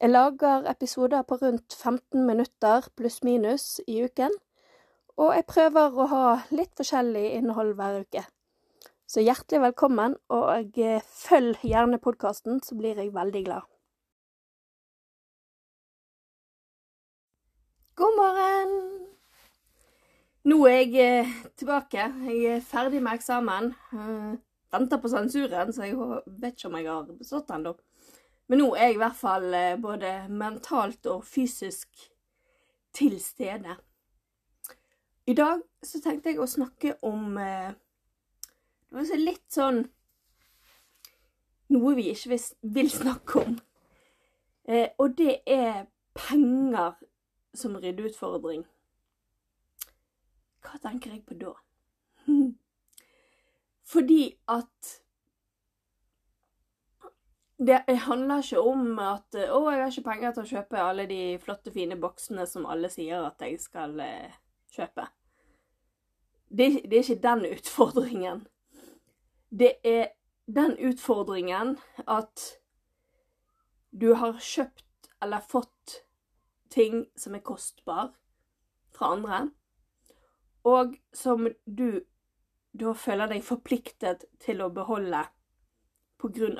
Jeg lager episoder på rundt 15 minutter pluss-minus i uken, og jeg prøver å ha litt forskjellig innhold hver uke. Så hjertelig velkommen, og eh, følg gjerne podkasten, så blir jeg veldig glad. God morgen! Nå er jeg eh, tilbake. Jeg er ferdig med eksamen. Uh, venter på sensuren, så jeg vet ikke om jeg har bestått ennå. Men nå er jeg i hvert fall både mentalt og fysisk til stede. I dag så tenkte jeg å snakke om uh, det var litt sånn Noe vi ikke vil snakke om. Eh, og det er penger som ryddeutfordring. Hva tenker jeg på da? Fordi at det handler ikke om at 'Å, jeg har ikke penger til å kjøpe alle de flotte, fine boksene som alle sier at jeg skal eh, kjøpe'. Det, det er ikke den utfordringen det er den utfordringen at du har kjøpt eller fått ting som er kostbar fra andre, og som du da føler deg forpliktet til å beholde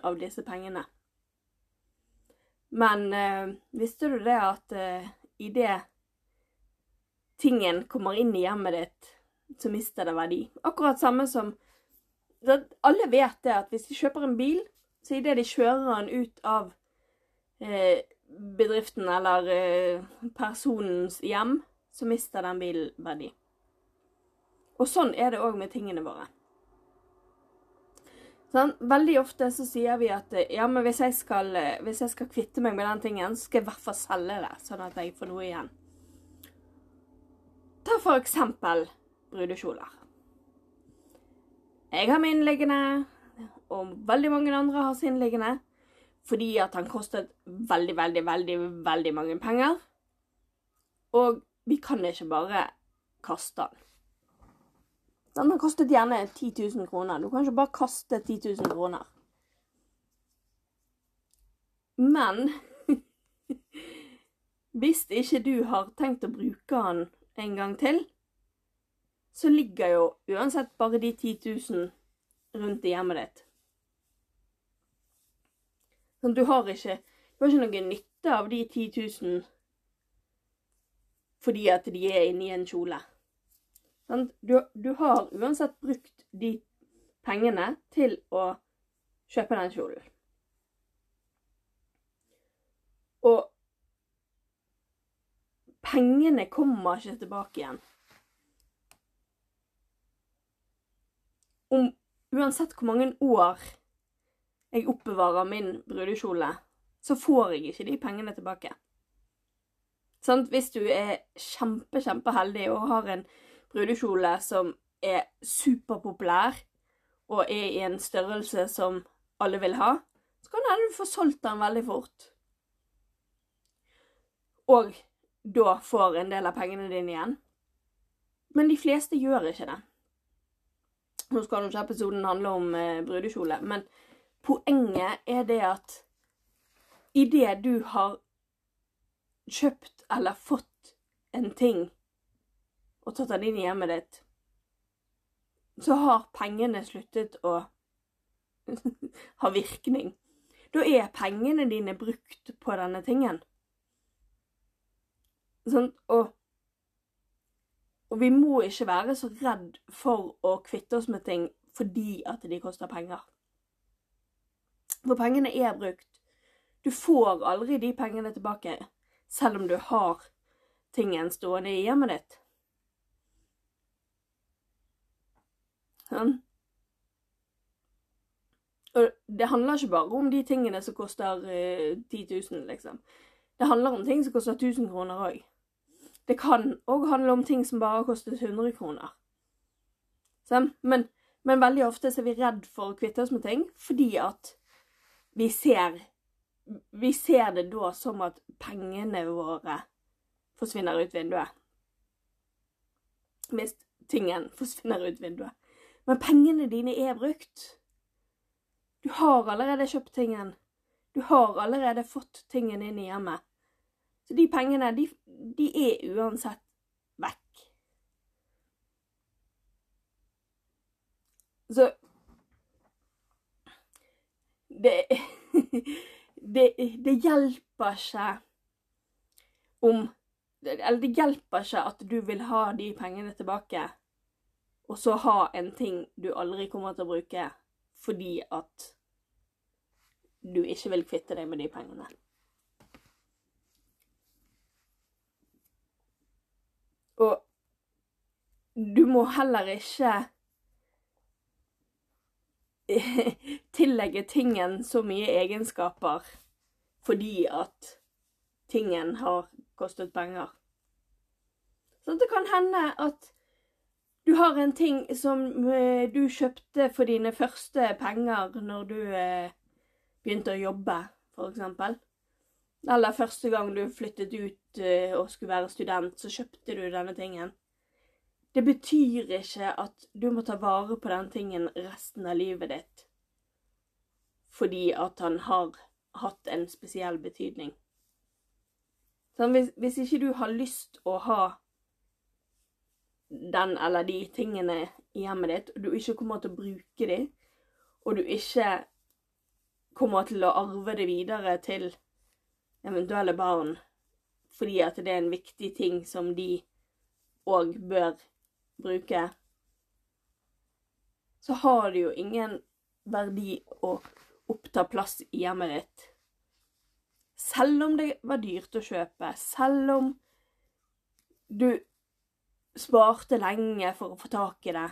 av disse pengene. Men eh, visste du det at eh, idet tingen kommer inn i hjemmet ditt, så mister det verdi? Akkurat samme som alle vet det at hvis de kjøper en bil, så idet de kjører den ut av eh, bedriften eller eh, personens hjem, så mister den bilen verdi. Og sånn er det òg med tingene våre. Sånn, veldig ofte så sier vi at ja, men hvis jeg, skal, eh, hvis jeg skal kvitte meg med den tingen, så skal jeg i hvert fall selge det, sånn at jeg får noe igjen. Ta for eksempel brudekjoler. Jeg har min liggende, og veldig mange andre har sin liggende. Fordi at han kostet veldig, veldig, veldig, veldig mange penger. Og vi kan ikke bare kaste den. Den har kostet gjerne 10 000 kroner. Du kan ikke bare kaste 10 000 kroner. Men hvis ikke du har tenkt å bruke den en gang til, så ligger jo uansett bare de 10 000 rundt i hjemmet ditt. Sånn, du har ikke, du har ikke noen nytte av de 10 000 fordi at de er inni en kjole. Du, du har uansett brukt de pengene til å kjøpe den kjolen. Og pengene kommer ikke tilbake igjen. om uansett hvor mange år jeg oppbevarer min brudekjole, så får jeg ikke de pengene tilbake. Sant? hvis du er kjempe, kjempeheldig og har en brudekjole som er superpopulær, og er i en størrelse som alle vil ha, så kan det hende du får solgt den veldig fort. Og da får en del av pengene dine igjen. Men de fleste gjør ikke det. Nå skal jo ikke episoden handle om eh, brudekjole, men poenget er det at idet du har kjøpt eller fått en ting og tatt den inn i hjemmet ditt, så har pengene sluttet å ha virkning. Da er pengene dine brukt på denne tingen. Sånn, og og vi må ikke være så redd for å kvitte oss med ting fordi at de koster penger. For pengene er brukt. Du får aldri de pengene tilbake, selv om du har tingen stående i hjemmet ditt. Sånn. Og det handler ikke bare om de tingene som koster eh, 10 000, liksom. Det handler om ting som koster 1000 kroner òg. Det kan òg handle om ting som bare koster 100 kroner. Sånn? Men, men, veldig ofte er vi redd for å kvitte oss med ting fordi at vi ser Vi ser det da som at pengene våre forsvinner ut vinduet. Hvis tingen forsvinner ut vinduet. Men pengene dine er brukt. Du har allerede kjøpt tingen. Du har allerede fått tingen inn i hjemmet. Så de pengene, de, de er uansett vekk. Så det, det, det hjelper ikke om Eller det hjelper ikke at du vil ha de pengene tilbake, og så ha en ting du aldri kommer til å bruke fordi at du ikke vil kvitte deg med de pengene. Og du må heller ikke tillegge tingen så mye egenskaper fordi at tingen har kostet penger. Så det kan hende at du har en ting som eh, du kjøpte for dine første penger når du eh, begynte å jobbe, eksempel. Eller første gang du flyttet ut uh, og skulle være student, så kjøpte du denne tingen. Det betyr ikke at du må ta vare på den tingen resten av livet ditt fordi at han har hatt en spesiell betydning. Sånn, hvis, hvis, ikke du har lyst å ha den eller de tingene i hjemmet ditt, og du ikke kommer til å bruke dem, og du ikke kommer til å arve det videre til eventuelle barn, fordi at det er en viktig ting som de òg bør bruke, så har det jo ingen verdi å oppta plass i hjemmet ditt. Selv om det var dyrt å kjøpe, selv om du sparte lenge for å få tak i det.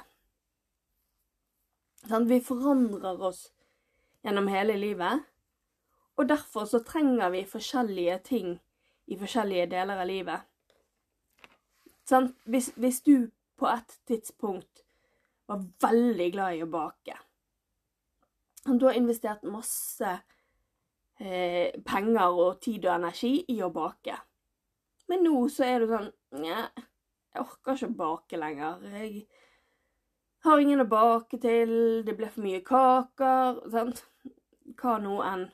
Sånn, vi forandrer oss gjennom hele livet. Og derfor så trenger vi forskjellige ting i forskjellige deler av livet. Sånn, hvis, hvis, du på et tidspunkt var veldig glad i å bake og Du har investert masse eh, penger og tid og energi i å bake. Men nå så er du sånn Nja, jeg orker ikke å bake lenger. Jeg har ingen å bake til, det blir for mye kaker. Sant? hva nå enn,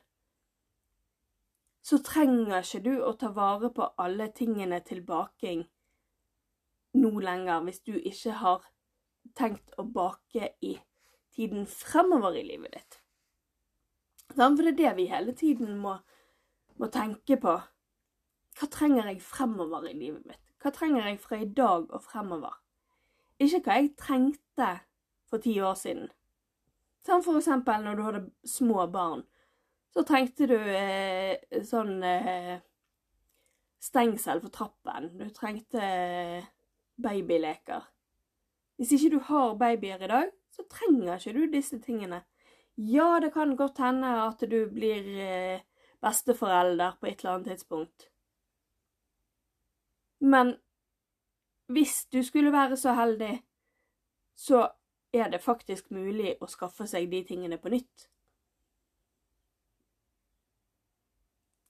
så trenger ikke du å ta vare på alle tingene til baking nå lenger, hvis du ikke har tenkt å bake i tiden fremover i livet ditt. For det er det vi hele tiden må, må tenke på. Hva trenger jeg fremover i livet mitt? Hva trenger jeg fra i dag og fremover? Ikke hva jeg trengte for ti år siden. Sånn for eksempel når du hadde små barn, så trengte du eh, sånn eh, stengsel for trappen. Du trengte eh, babyleker. Hvis ikke du har babyer i dag, så trenger ikke du disse tingene. Ja, det kan godt hende at du blir eh, besteforelder på et eller annet tidspunkt. Men hvis du skulle være så heldig, så er det faktisk mulig å skaffe seg de tingene på nytt.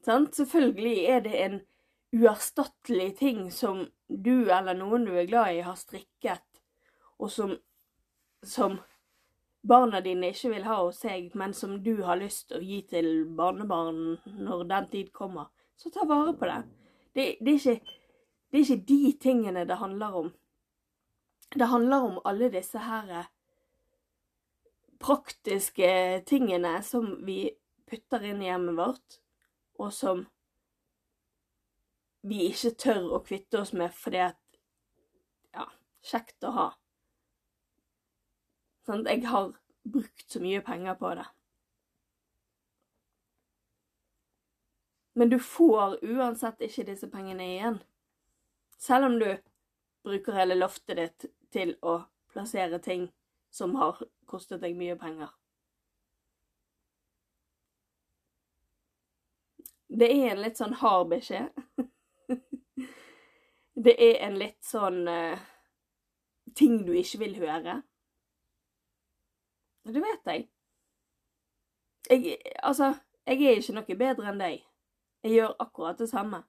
Sant? Selvfølgelig er det en uerstattelig ting som du eller noen du er glad i, har strikket, og som, som barna dine ikke vil ha hos seg, men som du har lyst å gi til barnebarn når den tid kommer. Så ta vare på det. Det, det, er, ikke, det er ikke de tingene det handler om. Det handler om alle disse her praktiske tingene som vi putter inn i hjemmet vårt, og som vi ikke tør å kvitte oss med fordi at Ja, kjekt å ha. Sånn, jeg har brukt så mye penger på det. Men du får uansett ikke disse pengene igjen. Selv om du bruker hele loftet ditt til å plassere ting som har kostet deg mye penger. Det er en litt sånn hard beskjed. det er en litt sånn uh, ting du ikke vil høre. Det vet jeg. jeg. Altså, jeg er ikke noe bedre enn deg. Jeg gjør akkurat det samme.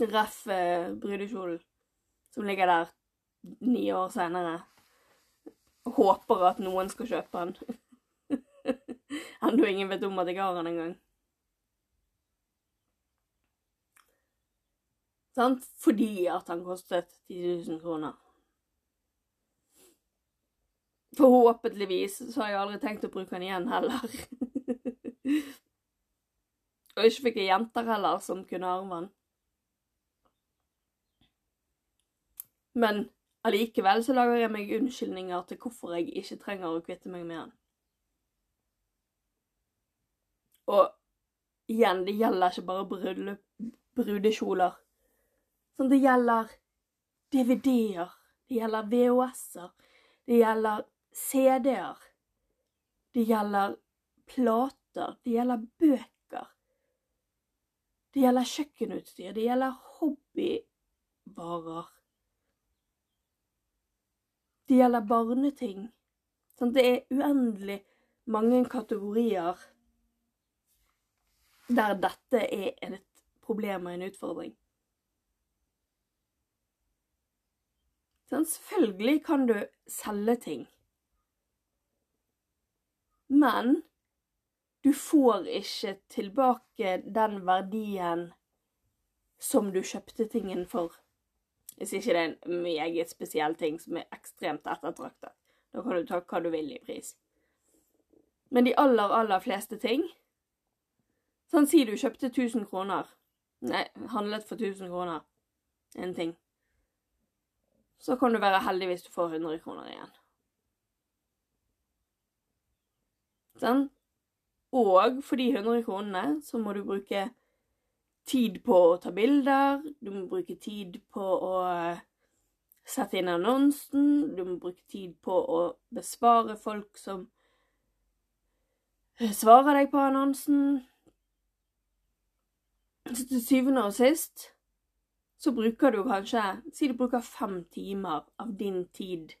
Ref uh, brudekjolen som ligger der ni år senere. Håper at noen skal kjøpe den. Enda ingen vet om at jeg har den engang. Sant? Fordi at han kostet 10 000 kroner. Forhåpentligvis så har jeg aldri tenkt å bruke den igjen heller. Og ikke fikk jeg jenter heller som kunne arve den. Men allikevel så lager jeg meg unnskyldninger til hvorfor jeg ikke trenger å kvitte meg med han. Og igjen, det gjelder ikke bare brudekjoler. Sånn, det gjelder DVD-er, det gjelder VHS-er, det gjelder CD-er, det gjelder plater, det gjelder bøker. Det gjelder kjøkkenutstyr, det gjelder hobbyvarer. Det gjelder barneting. Sånn, det er uendelig mange kategorier der dette er et problem og en utfordring. Sånn, selvfølgelig kan du selge ting. Men du får ikke tilbake den verdien som du kjøpte tingen for. Hvis ikke det er en meget spesiell ting som er ekstremt ettertraktet. Da kan du ta hva du vil i pris. Men de aller, aller fleste ting Sånn, si du kjøpte 1000 kroner. Nei, handlet for 1000 kroner. En ting så kan du være heldig hvis du får 100 kroner igjen. Sånn? Og for de 100 kronene så må du bruke tid på å ta bilder, du må bruke tid på å sette inn annonsen, du må bruke tid på å besvare folk som svarer deg på annonsen. Så til syvende og sist så bruker du kanskje Si du bruker fem timer av din tid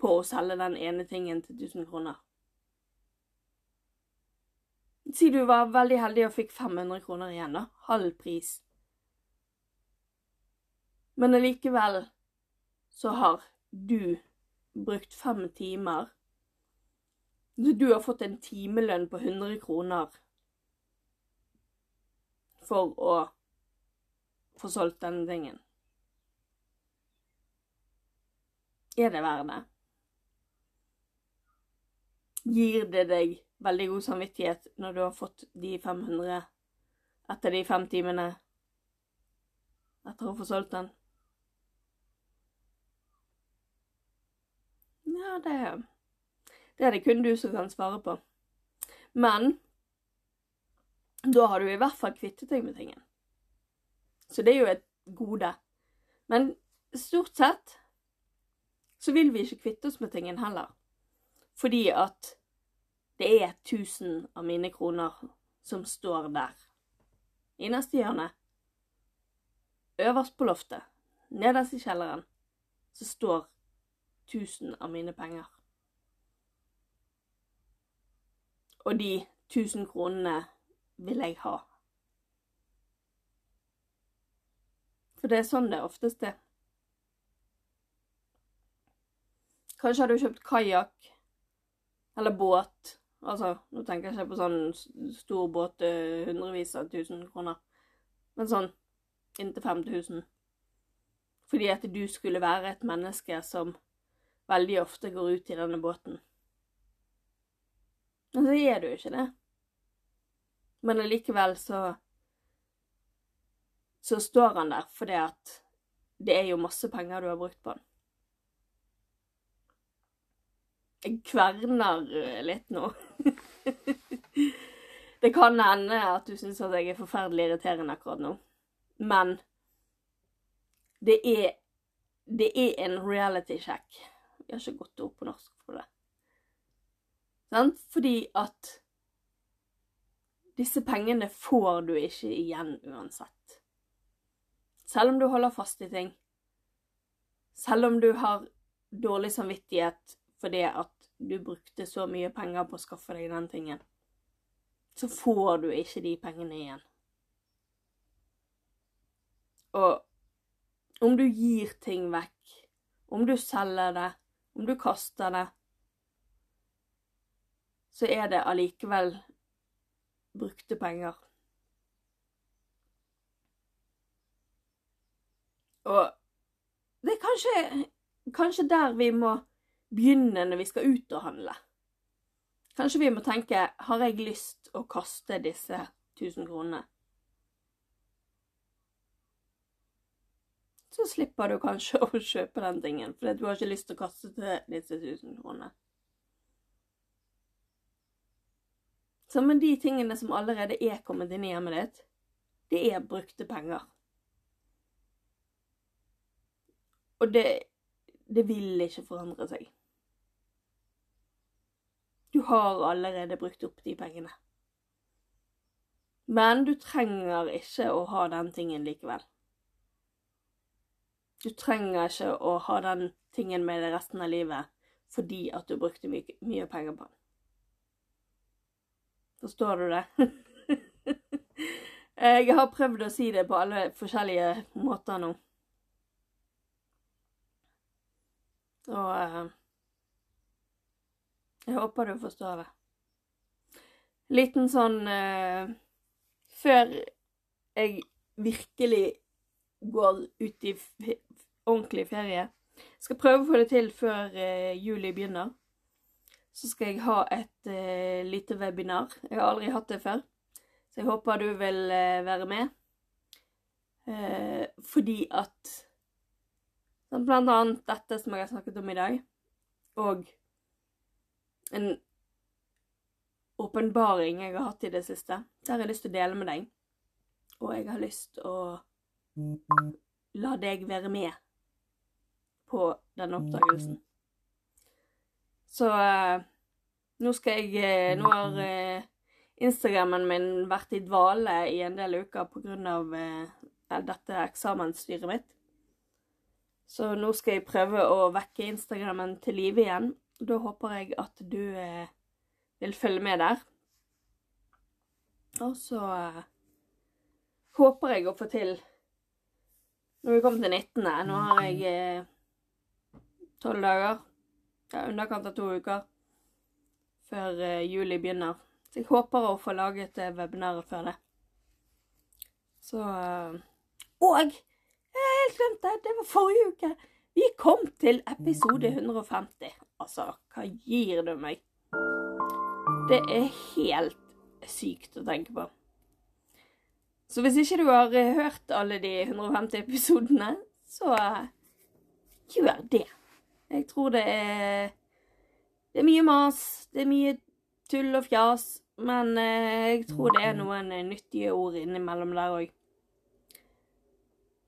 på å selge den ene tingen til 1000 kroner. Si du var veldig heldig og fikk 500 kroner igjen, da. Halv pris. Men allikevel så har du brukt fem timer Du har fått en timelønn på 100 kroner for å få solgt denne tingen? Er det verdt det? Gir det deg veldig god samvittighet når du har fått de 500 etter de fem timene etter å få solgt den? Ja, det, det er det kun du som kan svare på. Men da har du i hvert fall kvittet deg med tingen. Så det er jo et gode. Men stort sett så vil vi ikke kvitte oss med tingen heller. Fordi at det er 1000 av mine kroner som står der. I neste hjørne. Øverst på loftet, nederst i kjelleren, så står 1000 av mine penger. Og de 1000 kronene vil jeg ha. For det er sånn det oftest er. Kanskje har du kjøpt kajakk eller båt. Altså, nå tenker jeg ikke på sånn stor båt til hundrevis av tusen kroner, men sånn inntil 5000. Fordi at du skulle være et menneske som veldig ofte går ut i denne båten. Men så er du ikke det. Men allikevel så så står han der fordi at det er jo masse penger du har brukt på den. Jeg kverner eh, litt nå. det kan hende at du syns at jeg er forferdelig irriterende akkurat nå, men det er det er en reality check. Jeg har ikke gått opp på norsk for det. Sant? Fordi at disse pengene får du ikke igjen uansett. Selv om du holder fast i ting. Selv om du har dårlig samvittighet fordi at du brukte så mye penger på å skaffe deg den tingen, så får du ikke de pengene igjen. Og om du gir ting vekk, om du selger det, om du kaster det, så er det allikevel brukte penger. Og det er kanskje, kanskje der vi må begynne når vi skal ut og handle. Kanskje vi må tenke har jeg lyst å kaste disse 1000 kronene? Så slipper du kanskje å kjøpe den tingen, fordi du har ikke lyst til å kaste disse 1000 kronene. Så med de tingene som allerede er kommet inn i hjemmet ditt, det er brukte penger. Og det, det vil ikke forandre seg. Du har allerede brukt opp de pengene. Men du trenger ikke å ha den tingen likevel. Du trenger ikke å ha den tingen med deg resten av livet fordi at du brukte my mye penger på den. Forstår du det? jeg har prøvd å si det på alle forskjellige måter nå. Og eh, jeg håper du forstår det. Liten sånn eh, Før jeg virkelig går ut i ordentlig ferie Skal prøve å få det til før eh, juli begynner så skal jeg ha et uh, lite webinar. Jeg har aldri hatt det før, så jeg håper du vil uh, være med. Uh, fordi at Blant annet dette som jeg har snakket om i dag, og en åpenbaring jeg har hatt i det siste. Det har jeg lyst til å dele med deg. Og jeg har lyst til å la deg være med på denne oppdagelsen. Så uh, nå skal jeg uh, Nå har uh, Instagrammen min vært i dvale i en del uker pga. Dette eksamensstyret mitt. Så nå skal jeg prøve å vekke Instagrammen til live igjen. Da håper jeg at du vil følge med der. Og så håper jeg å få til Nå er vi kommet til 19. Nå har jeg tolv dager ja, underkant av to uker før uh, juli begynner. Så jeg håper å få laget uh, webinaret før det. Så Og helt glemt det! Det var forrige uke. Vi kom til episode 150. Altså, hva gir du meg? Det er helt sykt å tenke på. Så hvis ikke du har hørt alle de 150 episodene, så gjør det. Jeg tror det er Det er mye mas, det er mye tull og fjas, men eh, jeg tror det er noen eh, nyttige ord innimellom der òg.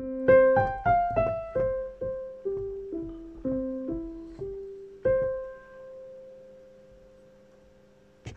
Thank you.